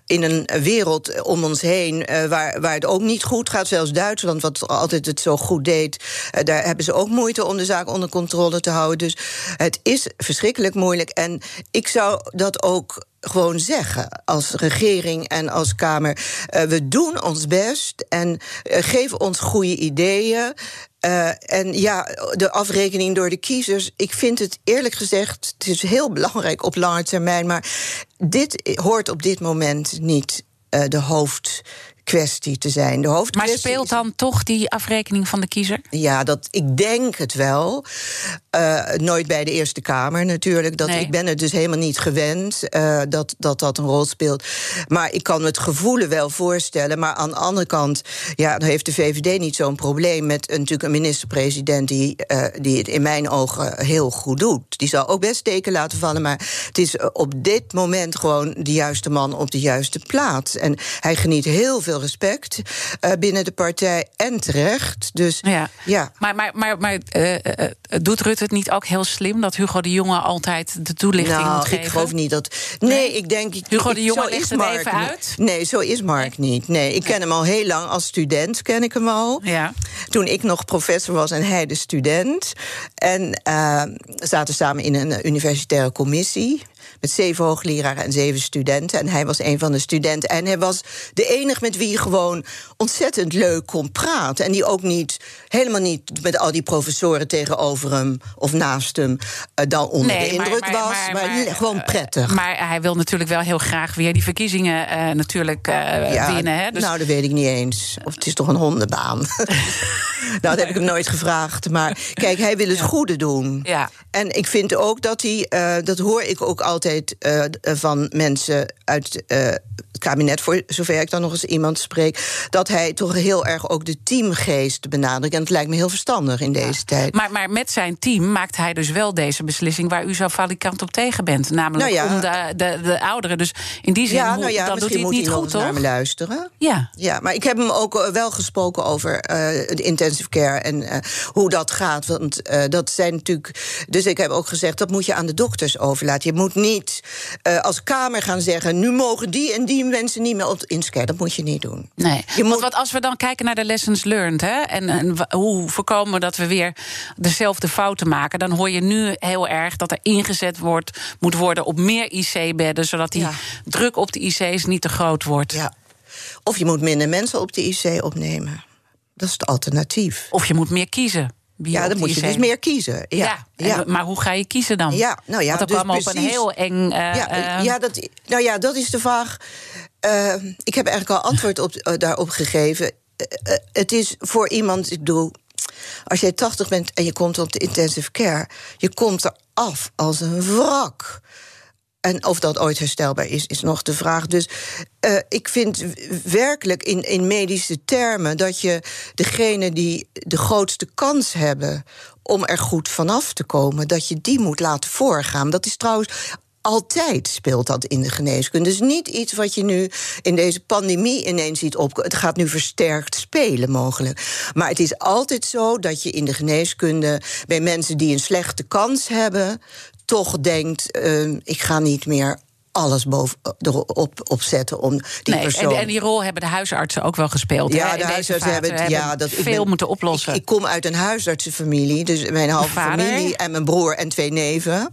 in een wereld om ons heen eh, waar, waar het ook niet goed gaat. Zelfs Duitsland, wat altijd het zo goed deed, eh, daar hebben ze ook moeite om de zaak onder controle te houden. Dus het is verschrikkelijk moeilijk. En ik zou dat ook gewoon zeggen als regering en als Kamer. eh, we doen ons best en eh, geven ons goede ideeën. Eh, en ja, de afrekening door de kiezers. Ik vind het eerlijk gezegd, het is heel belangrijk op lange termijn. Maar dit hoort op dit moment niet de hoofdkwestie te zijn. De Maar speelt dan toch die afrekening van de kiezer? ja, dat, ik denk het wel. Eh, nooit bij de Eerste Kamer natuurlijk. Dat, Nee. Ik ben het dus helemaal niet gewend eh, dat, dat dat een rol speelt. Maar ik kan het gevoelen wel voorstellen. Maar aan de andere kant ja, dan heeft de VVD niet zo'n probleem... met een, natuurlijk een minister-president die, eh, die het in mijn ogen heel goed doet. Die zal ook best steken laten vallen. Maar het is op dit moment gewoon de juiste man op de juiste plaats. En hij geniet heel veel respect binnen de partij en terecht. Dus ja. ja. Maar, maar, maar, maar doet Rutte het niet ook heel slim dat Hugo de Jonge altijd de toelichting nou, moet geven? Ik geloof niet dat. Nee, nee. ik denk. Hugo de Jonge legt het even uit. Nee, zo is Mark nee. niet. Nee, ik ken hem al heel lang als student, ken ik hem al. Ja. Toen ik nog professor was en hij de student. En uh, zaten samen in een universitaire commissie met zeven hoogleraren en zeven studenten. En hij was een van de studenten. En hij was de enige met wie je gewoon ontzettend leuk kon praten. En die ook niet, helemaal niet met al die professoren tegenover hem of naast hem uh, dan onder nee, de indruk maar, maar, was. Maar, gewoon prettig. Uh, maar hij wil natuurlijk wel heel graag weer die verkiezingen uh, natuurlijk ja, winnen. Hè? Dus... Nou, dat weet ik niet eens. Of het is toch een hondenbaan. nou, dat heb ik hem nooit gevraagd. Maar kijk, hij wil het ja. goede doen. Ja. En ik vind ook dat hij, dat hoor ik ook altijd uh, van mensen uit het kabinet, voor zover ik dan nog eens iemand spreek, dat hij toch heel erg ook de teamgeest benadrukt. En dat lijkt me heel verstandig in deze ja. tijd. Maar, maar met zijn team maakt hij dus wel deze beslissing waar u zo valikant op tegen bent. Namelijk nou ja. om de, de, de, ouderen. Dus in die zin, ja, nou ja, dan doet hij het niet goed, me luisteren. Ja. ja, maar ik heb hem ook wel gesproken over de intensive care en hoe dat gaat. Want dat zijn natuurlijk. Dus ik heb ook gezegd, dat moet je aan de dokters overlaten. Je moet niet als Kamer gaan zeggen... nu mogen die en die mensen niet meer op inscannen. Dat moet je niet doen. Nee, je moet... want als we dan kijken naar de lessons learned... Hè, en, en hoe voorkomen we dat we weer dezelfde fouten maken... dan hoor je nu heel erg dat er ingezet wordt, moet worden... op meer IC-bedden, zodat die ja. druk op de IC's niet te groot wordt. Ja. Of je moet minder mensen op de IC opnemen. Dat is het alternatief. Of je moet meer kiezen. Ja, dan moet je dus meer kiezen. Ja, ja, ja. Maar hoe ga je kiezen dan? Ja, nou ja, Want dat dus kwam op precies. een heel eng. Uh, ja, ja, dat, nou ja, dat is de vraag. Uh, ik heb eigenlijk al antwoord op, uh, daarop gegeven. Het is voor iemand, ik bedoel, als jij 80 bent en je komt op de intensive care, je komt er af als een wrak. En of dat ooit herstelbaar is, is nog de vraag. Dus uh, ik vind werkelijk in, in medische termen dat je degene die de grootste kans hebben om er goed vanaf te komen, dat je die moet laten voorgaan. Dat is trouwens altijd speelt dat in de geneeskunde. Dus niet iets wat je nu in deze pandemie ineens ziet op. Het gaat nu versterkt spelen, mogelijk. Maar het is altijd zo dat je in de geneeskunde bij mensen die een slechte kans hebben, toch denkt: uh, ik ga niet meer alles boven, erop opzetten om die nee, persoon... En, en, die rol hebben de huisartsen ook wel gespeeld. Ja, hè? de huisartsen hebben, het, ja, dat, veel ben, moeten oplossen. Ik, ik, kom uit een huisartsenfamilie, dus mijn halve familie... en mijn broer en twee neven.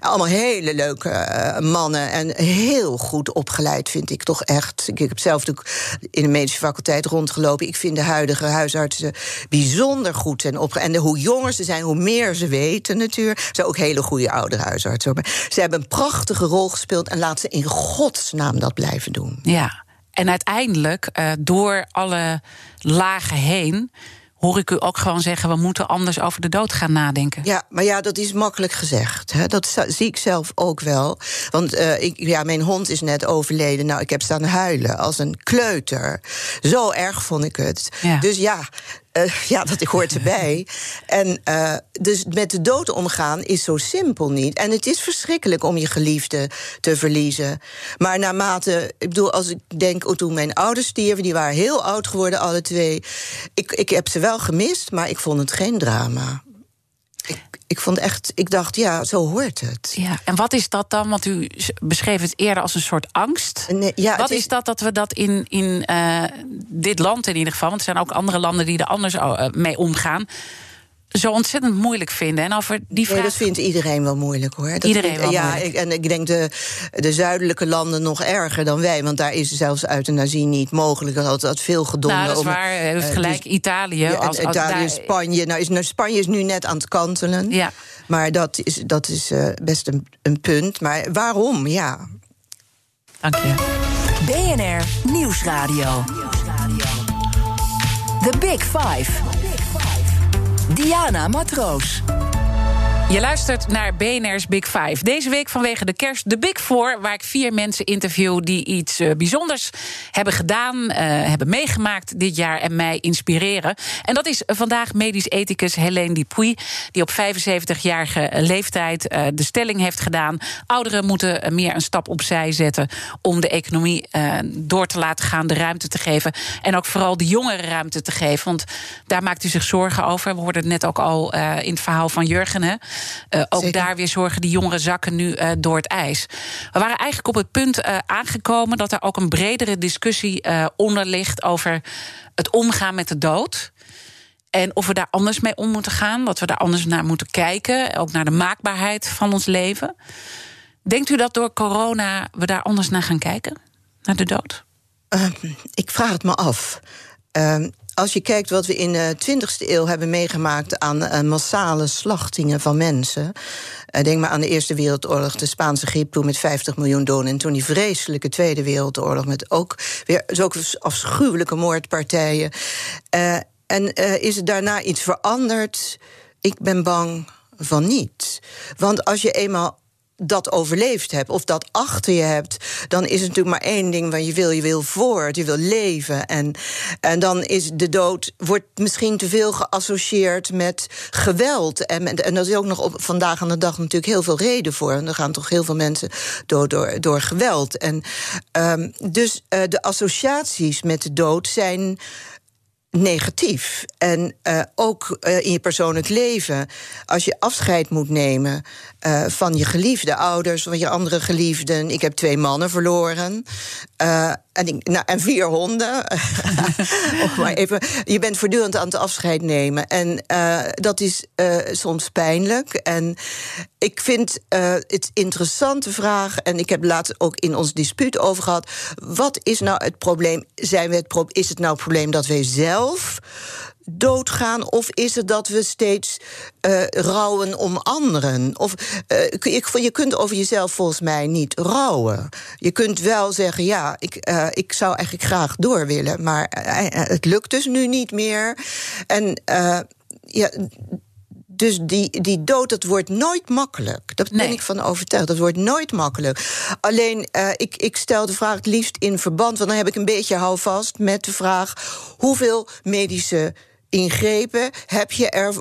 Allemaal hele leuke uh, mannen en heel goed opgeleid, vind ik toch echt. Ik, ik heb zelf in de medische faculteit rondgelopen. Ik vind de huidige huisartsen bijzonder goed en op. En de, hoe jonger ze zijn, hoe meer ze weten natuurlijk. Ze zijn ook hele goede oudere huisartsen. Ze hebben een prachtige rol gespeeld... En laat ze in godsnaam dat blijven doen. Ja, en uiteindelijk, uh, door alle lagen heen hoor ik u ook gewoon zeggen: we moeten anders over de dood gaan nadenken. Ja, maar ja, dat is makkelijk gezegd. Hè. Dat zie ik zelf ook wel. Want uh, ik, ja, mijn hond is net overleden. Nou, ik heb staan huilen als een kleuter. Zo erg vond ik het. Ja. Dus ja. Uh, ja, dat hoort erbij. en uh, dus met de dood omgaan is zo simpel niet. En het is verschrikkelijk om je geliefde te verliezen. Maar naarmate, ik bedoel, als ik denk, oh, toen mijn ouders stierven, die waren heel oud geworden, alle twee. Ik, ik heb ze wel gemist, maar ik vond het geen drama. Ik, ik vond echt, ik dacht, ja, zo hoort het. Ja, en wat is dat dan? Want u beschreef het eerder als een soort angst. Nee, ja, wat is... is dat dat we dat in, in uh, dit land in ieder geval, want er zijn ook andere landen die er anders uh, mee omgaan. Zo ontzettend moeilijk vinden. En over die vraag... Nee, dat vindt iedereen wel moeilijk hoor. Dat iedereen vindt, wel ja, moeilijk. En ik denk de, de zuidelijke landen nog erger dan wij. Want daar is zelfs euthanasie niet mogelijk. Dat had, had veel gedonder. Nou, dat is om, waar. Heeft uh, gelijk. Dus, Italië. Ja, als, als Italië, daar... Spanje. Nou, is, nou, Spanje is nu net aan het kantelen. Ja. Maar dat is, dat is uh, best een, een punt. Maar waarom? Ja. Dank je. BNR Nieuwsradio. The Big Five. Diana Matroos. Je luistert naar BNR's Big Five. Deze week vanwege de kerst de Big Four... waar ik vier mensen interview die iets uh, bijzonders hebben gedaan... Uh, hebben meegemaakt dit jaar en mij inspireren. En dat is vandaag medisch ethicus Helene Dupuy... die op 75-jarige leeftijd uh, de stelling heeft gedaan... ouderen moeten meer een stap opzij zetten... om de economie door te laten gaan, de ruimte te geven... en ook vooral de jongeren ruimte te geven. Want daar maakt u zich zorgen over. We hoorden het net ook al in het verhaal van Jurgen... Hè? Uh, ook Zeker. daar weer zorgen die jongere zakken nu uh, door het ijs. We waren eigenlijk op het punt uh, aangekomen dat er ook een bredere discussie onder ligt over het omgaan met de dood. En of we daar anders mee om moeten gaan, dat we daar anders naar moeten kijken, ook naar de maakbaarheid van ons leven. Denkt u dat door corona we daar anders naar gaan kijken? Naar de dood? Uh, ik vraag het me af. Uh, als je kijkt wat we in de 20e eeuw hebben meegemaakt aan uh, massale slachtingen van mensen. Uh, denk maar aan de Eerste Wereldoorlog, de Spaanse griep toen met 50 miljoen doden. En toen die vreselijke Tweede Wereldoorlog met ook weer zulke afschuwelijke moordpartijen. En is er daarna iets veranderd? Ik ben bang van niet. Want als je eenmaal dat overleefd hebt of dat achter je hebt, dan is het natuurlijk maar één ding wat je wil. Je wil voort, je wil leven. En, en dan is de dood wordt misschien te veel geassocieerd met geweld. En, en dat is ook nog vandaag aan de dag natuurlijk heel veel reden voor. En er gaan toch heel veel mensen door, door, door geweld. En um, dus uh, de associaties met de dood zijn negatief. En uh, ook uh, in je persoonlijk leven, als je afscheid moet nemen uh, van je geliefde ouders, van je andere geliefden. Ik heb twee mannen verloren. En, ik, nou, en vier honden. maar even, je bent voortdurend aan het afscheid nemen. En dat is soms pijnlijk. En ik vind het interessante vraag, en ik heb laatst ook in ons dispuut over gehad. Wat is nou het probleem? Zijn we het pro is het nou het probleem dat wij zelf doodgaan? Of is het dat we steeds uh, rouwen om anderen? Of, uh, je, je kunt over jezelf volgens mij niet rouwen. Je kunt wel zeggen, ja, ik, uh, ik zou eigenlijk graag door willen... maar het lukt dus nu niet meer. En ja dus die, die dood, dat wordt nooit makkelijk. Daar ben ik van overtuigd. Dat wordt nooit makkelijk. Alleen, uh, ik, ik stel de vraag het liefst in verband... want dan heb ik een beetje houvast met de vraag... hoeveel medische ingrepen heb je er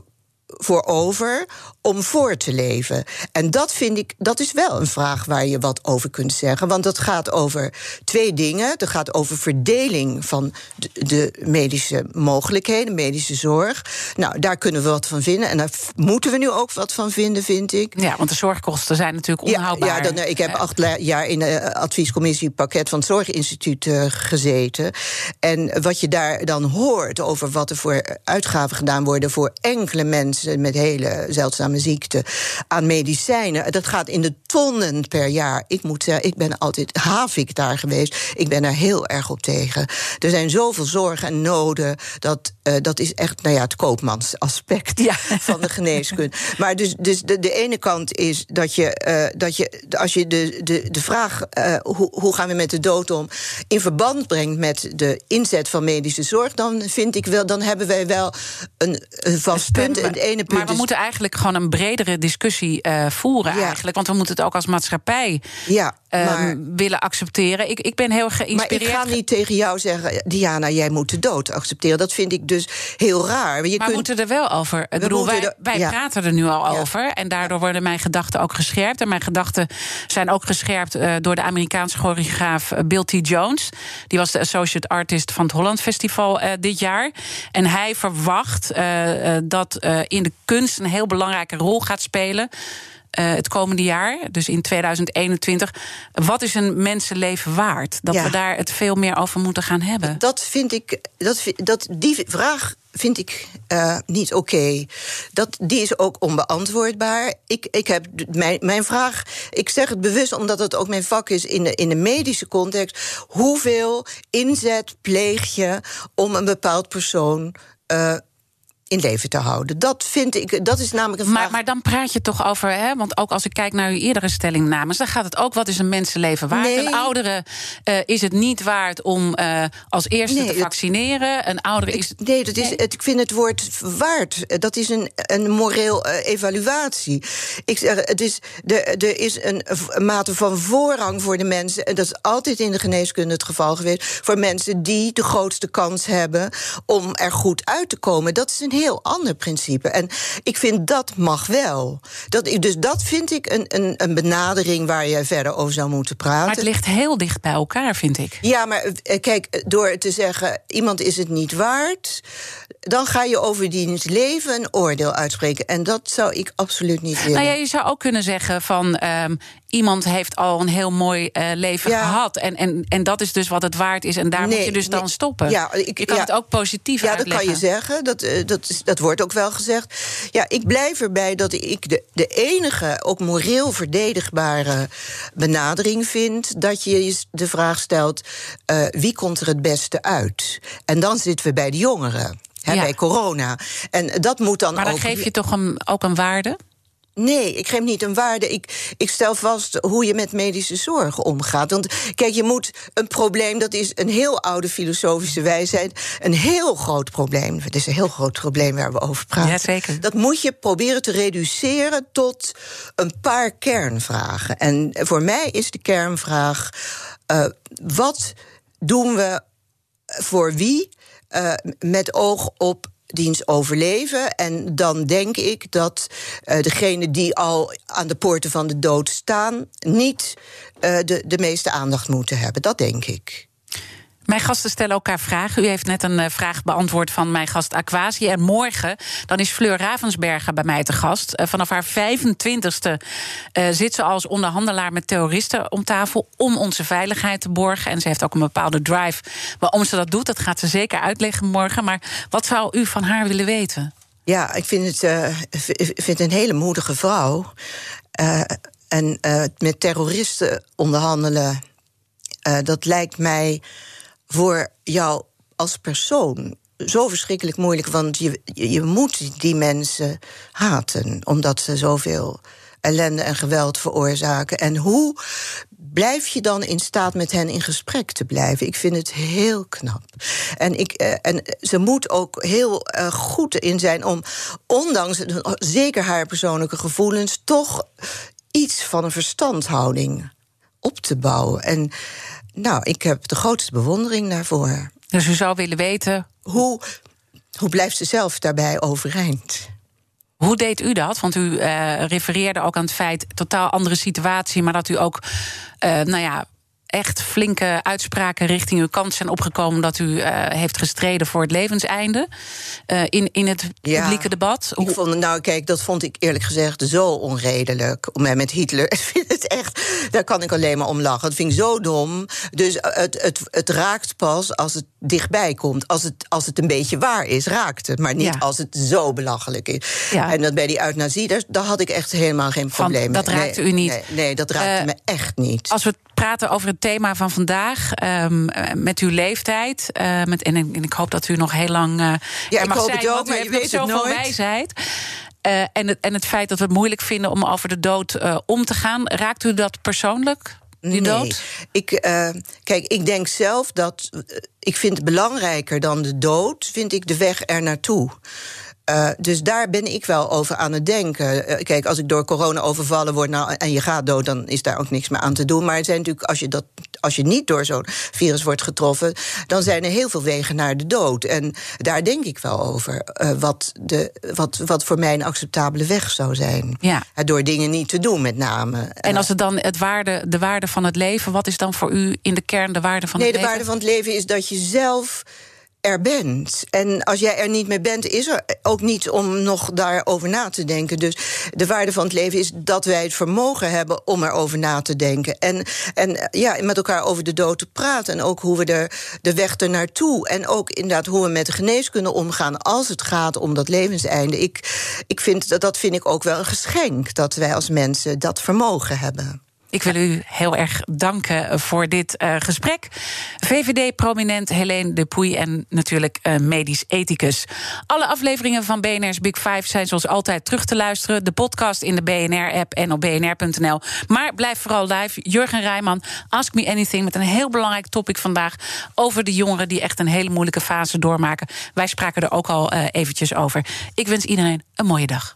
voor over om voor te leven? En dat vind ik, dat is wel een vraag waar je wat over kunt zeggen. Want dat gaat over twee dingen. Het gaat over verdeling van de, de medische mogelijkheden, medische zorg. Nou, daar kunnen we wat van vinden. En daar moeten we nu ook wat van vinden, vind ik. Ja, want de zorgkosten zijn natuurlijk onhoudbaar. Ja, ja dan, ik heb acht jaar in de adviescommissie pakket van het Zorginstituut uh, gezeten. En wat je daar dan hoort over wat er voor uitgaven gedaan worden voor enkele mensen met hele zeldzame ziekten aan medicijnen. Dat gaat in de tonnen per jaar. Ik moet zeggen, ik ben altijd havik daar geweest. Ik ben er heel erg op tegen. Er zijn zoveel zorgen en noden. Dat, uh, dat is echt nou ja, het koopmansaspect ja. van de geneeskunde. maar dus, dus de, de ene kant is dat je, uh, dat je als je de, de, de vraag uh, hoe, hoe gaan we met de dood om in verband brengt met de inzet van medische zorg, dan vind ik wel, dan hebben wij wel een, een vast punt. En ene punt maar we is... moeten eigenlijk gewoon een bredere discussie uh, voeren ja. eigenlijk. Want we moeten het ook als maatschappij ja, maar... um, willen accepteren. Ik, ik ben heel geïnspireerd. Maar ik ga niet tegen jou zeggen... Diana, jij moet de dood accepteren. Dat vind ik dus heel raar. Je maar kunt... we moeten er wel over. Ik bedoel, wij, er... wij ja. praten er nu al over. En daardoor worden mijn gedachten ook gescherpt. En mijn gedachten zijn ook gescherpt uh, door de Amerikaanse choreograaf Bill T. Jones. Die was de associate artist van het Holland Festival uh, dit jaar. En hij verwacht dat in de kunst een heel belangrijke rol gaat spelen. Uh, het komende jaar, dus in 2021. Wat is een mensenleven waard? Dat ja. we daar het veel meer over moeten gaan hebben. Dat vind ik, dat, dat, die vraag vind ik uh, niet oké. Okay. Dat Die is ook onbeantwoordbaar. Ik, ik heb mijn, mijn vraag, ik zeg het bewust omdat het ook mijn vak is in de, in de medische context. Hoeveel inzet pleeg je om een bepaald persoon uh, in leven te houden. Dat vind ik, dat is namelijk een vraag. Maar, maar dan praat je toch over, hè, want ook als ik kijk naar uw eerdere stellingnames, dan gaat het ook wat is een mensenleven waard. Nee. Een oudere uh, is het niet waard om uh, als eerste Nee, te het- vaccineren. Een oudere is. Ik- nee, dat is, het, ik vind het woord waard. Dat is een, een moreel eh, evaluatie. Ik zeg, het is, de, er is een, v- mate van voorrang voor de mensen. En dat is altijd in de geneeskunde het geval geweest. Voor mensen die de grootste kans hebben om er goed uit te komen. Dat is een heel ander principe. En ik vind dat mag wel. Dat, dus dat vind ik een, een, een benadering waar je verder over zou moeten praten. Maar het ligt heel dicht bij elkaar, vind ik. Ja, maar eh, kijk, door te zeggen iemand is het niet waard, dan ga je over diens leven een oordeel uitspreken. En dat zou ik absoluut niet willen. Nou ja, je zou ook kunnen zeggen van ehm, iemand heeft al een heel mooi eh, leven Ja. gehad. En, en, en dat is dus wat het waard is. En daar moet je dus nee. dan stoppen. Ja, ik- je kan ja. het ook positief ja, uitleggen. dat kan je zeggen. Dat, eh, dat, is, dat wordt ook wel gezegd. Ja, ik blijf erbij dat ik de, de enige, ook moreel verdedigbare benadering vind. dat je je de vraag stelt: eh, wie komt er het beste uit? En dan zitten we bij de jongeren. Ja. Bij corona. En dat moet dan Maar dan geef je toch een, ook een waarde? Nee, ik geef niet een waarde. Ik, ik stel vast hoe je met medische zorg omgaat. Want kijk, je moet een probleem, dat is een heel oude filosofische wijsheid. Een heel groot probleem. Het is een heel groot probleem waar we over praten. Jazeker. Dat moet je proberen te reduceren tot een paar kernvragen. En voor mij is de kernvraag: eh, wat doen we voor wie eh, met oog op diens overleven. En dan denk ik dat eh degenen die al aan de poorten van de dood staan, niet eh, de, de meeste aandacht moeten hebben. Dat denk ik. Mijn gasten stellen elkaar vragen. U heeft net een eh, vraag beantwoord van mijn gast Aquasi. En morgen dan is Fleur Ravensberger bij mij te gast. Eh, vanaf haar 25ste eh, zit ze als onderhandelaar met terroristen om tafel... om onze veiligheid te borgen. En ze heeft ook een bepaalde drive waarom ze dat doet. Dat gaat ze zeker uitleggen morgen. Maar wat zou u van haar willen weten? Ja, ik vind het, ik vind een hele moedige vrouw. Eh, en met terroristen onderhandelen, dat lijkt mij voor jou als persoon zo verschrikkelijk moeilijk. Want je, je, moet die mensen haten, omdat ze zoveel ellende en geweld veroorzaken. En hoe blijf je dan in staat met hen in gesprek te blijven? Ik vind het heel knap. En, ik, eh, en ze moet ook heel eh, goed in zijn om, ondanks zeker haar persoonlijke gevoelens, toch iets van een verstandhouding op te bouwen. En nou, ik heb de grootste bewondering daarvoor. Dus u zou willen weten, Hoe, hoe blijft ze zelf daarbij overeind? hoe deed u dat? Want u eh, refereerde ook aan het feit, totaal andere situatie... maar dat u ook, eh, nou ja... Echt flinke uitspraken richting uw kant zijn opgekomen dat u eh, heeft gestreden voor het levenseinde eh, in, in het Ja. publieke debat. Ik vond, het- nou, kijk, dat vond ik eerlijk gezegd zo onredelijk. Om mij met Hitler. Ik vind het echt. Daar kan ik alleen maar om lachen. Dat vind ik zo dom. Dus het, het, het raakt pas als het dichtbij komt. Als het, als het een beetje waar is, raakt het. Maar niet Ja. als het zo belachelijk is. Ja. En dat bij die euthanasie, daar, daar had ik echt helemaal geen probleem mee. dat raakte Nee, u niet. Nee, nee, dat raakte Eh, me echt niet. Als we praten over het thema van vandaag, ehm, eh, met uw leeftijd. eh, met, en, ik- en ik hoop dat u nog heel lang. eh, Ja, ik mag hoop zijn, het ook, maar heeft je weet het zoveel nooit. wijsheid. Eh, en, het, en het feit dat we het moeilijk vinden om over de dood om te gaan. Raakt u dat persoonlijk? Die nee. dood? Ik, kijk, ik denk zelf dat. ik vind belangrijker dan de dood, vind ik de weg er naartoe. Eh, dus daar ben ik wel over aan het denken. Eh, kijk, als ik door corona overvallen word nou, en je gaat dood, dan is daar ook niks meer aan te doen. Maar het zijn natuurlijk, als je, dat, als je niet door zo'n virus wordt getroffen, dan zijn er heel veel wegen naar de dood. En daar denk ik wel over. eh, wat, de, wat, wat voor mij een acceptabele weg zou zijn. Ja. Door dingen niet te doen, met name. En als het dan het waarde, de waarde van het leven, wat is dan voor u in de kern de waarde van nee, het de leven? waarde van het leven is dat je zelf er bent. En als jij er niet meer bent, is er ook niet om nog daarover na te denken. Dus de waarde van het leven is dat wij het vermogen hebben om erover na te denken. En, en eh, ja, met elkaar over de dood te praten. En ook hoe we er de weg er naartoe. En ook inderdaad hoe we met de geneeskunde omgaan als het gaat om dat levenseinde. Ik, ik vind dat, dat vind ik ook wel een geschenk dat wij als mensen dat vermogen hebben. Ik wil u heel erg danken voor dit uh, gesprek. VVD-prominent Helene de Puy en natuurlijk uh, medisch ethicus. Alle afleveringen van BNR's Big Five zijn zoals altijd terug te luisteren. De podcast in de BNR-app en op bnr.nl. Maar blijf vooral live. Jurgen Rijman, Ask Me Anything... met een heel belangrijk topic vandaag... over de jongeren die echt een hele moeilijke fase doormaken. Wij spraken er ook al uh, eventjes over. Ik wens iedereen een mooie dag.